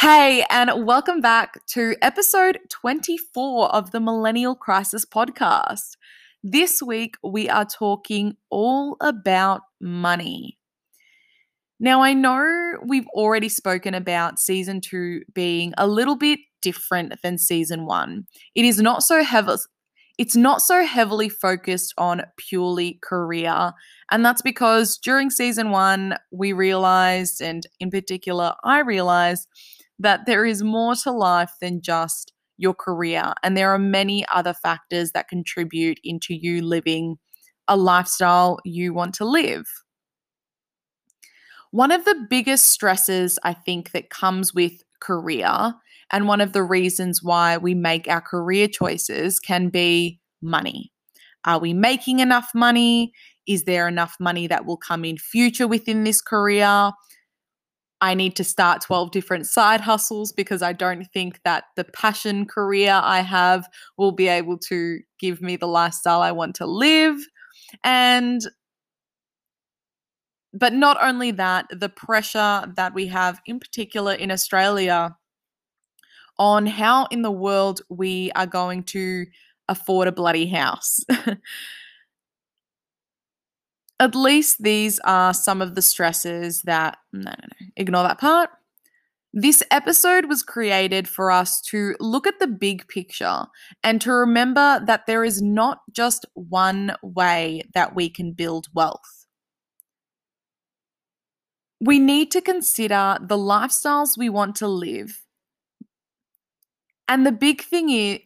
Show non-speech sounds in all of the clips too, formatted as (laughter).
Hey, and welcome back to episode 24 of the Millennial Crisis podcast. This week, we are talking all about money. Now, I know we've already spoken about season two being a little bit different than season one. It is not so heavy. It's not so heavily focused on purely career. And that's because during season one, we realized, and in particular, I realized that there is more to life than just your career. And there are many other factors that contribute into you living a lifestyle you want to live. One of the biggest stresses I think that comes with career, and one of the reasons why we make our career choices can be money. Are we making enough money? Is there enough money that will come in future within this career? I need to start 12 different side hustles because I don't think that the passion career I have will be able to give me the lifestyle I want to live. And but not only that, the pressure that we have, in particular in Australia, on how in the world we are going to afford a bloody house. (laughs) at least these are some of the stresses that, no, no, no, ignore that part. This episode was created for us to look at the big picture and to remember that there is not just one way that we can build wealth. We need to consider the lifestyles we want to live. And the big thing is,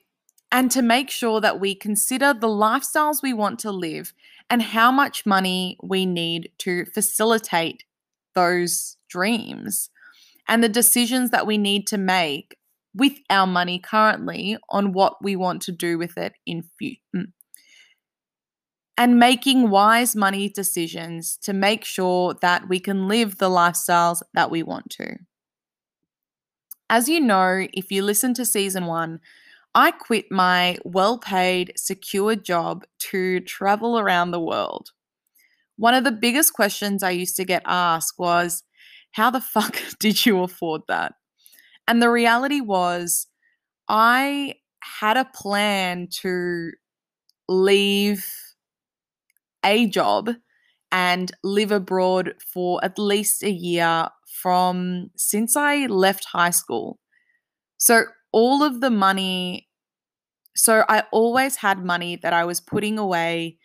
and to make sure that we consider the lifestyles we want to live and how much money we need to facilitate those dreams and the decisions that we need to make with our money currently on what we want to do with it in future mm. and making wise money decisions to make sure that we can live the lifestyles that we want to. As you know, if you listen to season 1, I quit my well paid, secure job to travel around the world. One of the biggest questions I used to get asked was, How the (laughs) fuck did you afford that? And the reality was, I had a plan to leave a job and live abroad for at least a year from since I left high school. So all of the money. So I always had money that I was putting away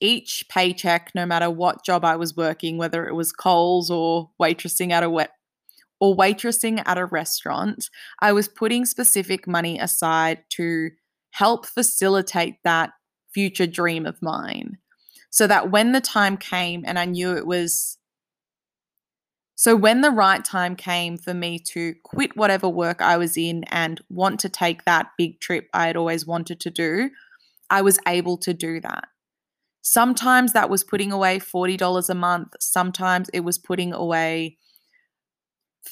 each paycheck, no matter what job I was working, whether it was Coles or waitressing at a wet or waitressing at a restaurant, I was putting specific money aside to help facilitate that future dream of mine. So that when the time came and I knew it was so, when the right time came for me to quit whatever work I was in and want to take that big trip I had always wanted to do, I was able to do that. Sometimes that was putting away $40 a month, sometimes it was putting away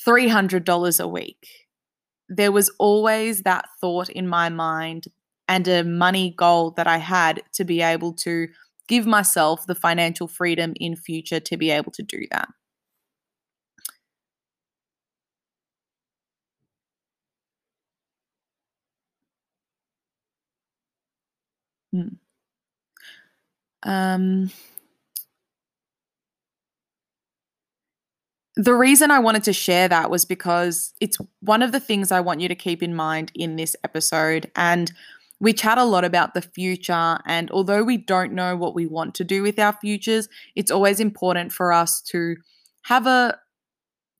$300 a week. There was always that thought in my mind and a money goal that I had to be able to give myself the financial freedom in future to be able to do that. Hmm. Um, the reason I wanted to share that was because it's one of the things I want you to keep in mind in this episode. And we chat a lot about the future. And although we don't know what we want to do with our futures, it's always important for us to have a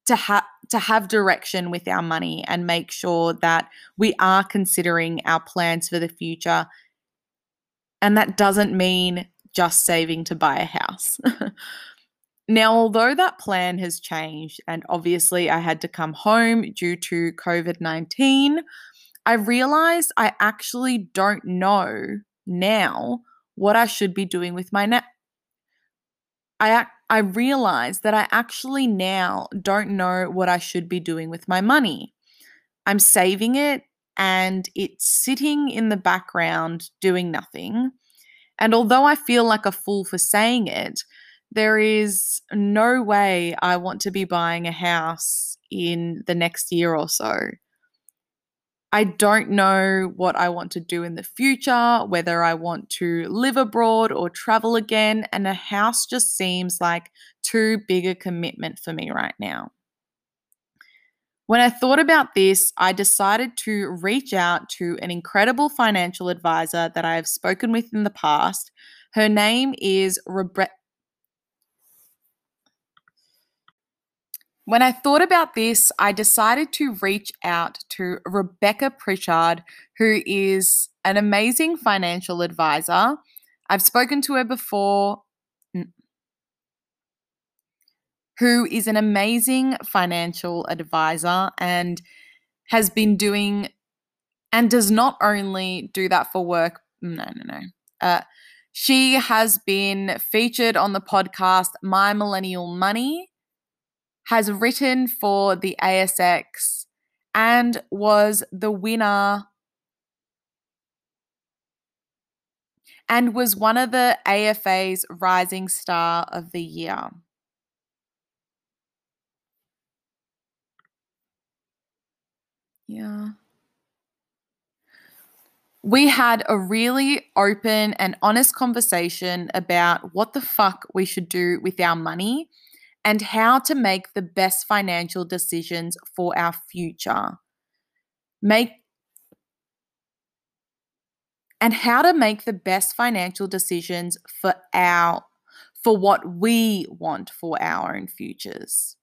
to have to have direction with our money and make sure that we are considering our plans for the future and that doesn't mean just saving to buy a house. (laughs) now, although that plan has changed, and obviously I had to come home due to COVID 19, I realized I actually don't know now what I should be doing with my net. I I realized that I actually now don't know what I should be doing with my money. I'm saving it and it's sitting in the background doing nothing. And although I feel like a fool for saying it, there is no way I want to be buying a house in the next year or so. I don't know what I want to do in the future, whether I want to live abroad or travel again, and a house just seems like too big a commitment for me right now. When I thought about this, I decided to reach out to an incredible financial advisor that I have spoken with in the past. Her name is Rebecca. When I thought about this, I decided to reach out to Rebecca Pritchard, who is an amazing financial advisor. I've spoken to her before, who is an amazing financial advisor and has been doing and does not only do that for work. No, no, no. Uh, she has been featured on the podcast My Millennial Money has written for the ASX and was the winner and was one of the AFA's Rising Star of the Year. Yeah. We had a really open and honest conversation about what the fuck we should do with our money and how to make the best financial decisions for our future. Make and how to make the best financial decisions for our for what we want for our own futures.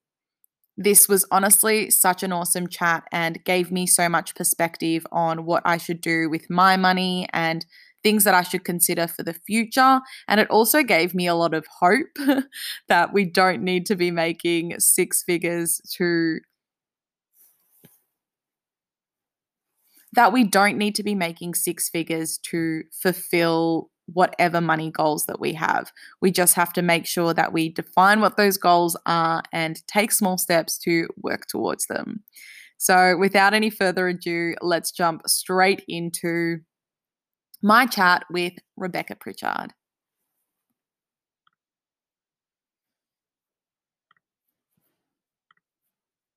This was honestly such an awesome chat and gave me so much perspective on what I should do with my money and things that I should consider for the future. And it also gave me a lot of hope (laughs) that we don't need to be making six figures to. That we don't need to be making six figures to fulfill whatever money goals that we have. We just have to make sure that we define what those goals are and take small steps to work towards them. So, without any further ado, let's jump straight into my chat with Rebecca Pritchard.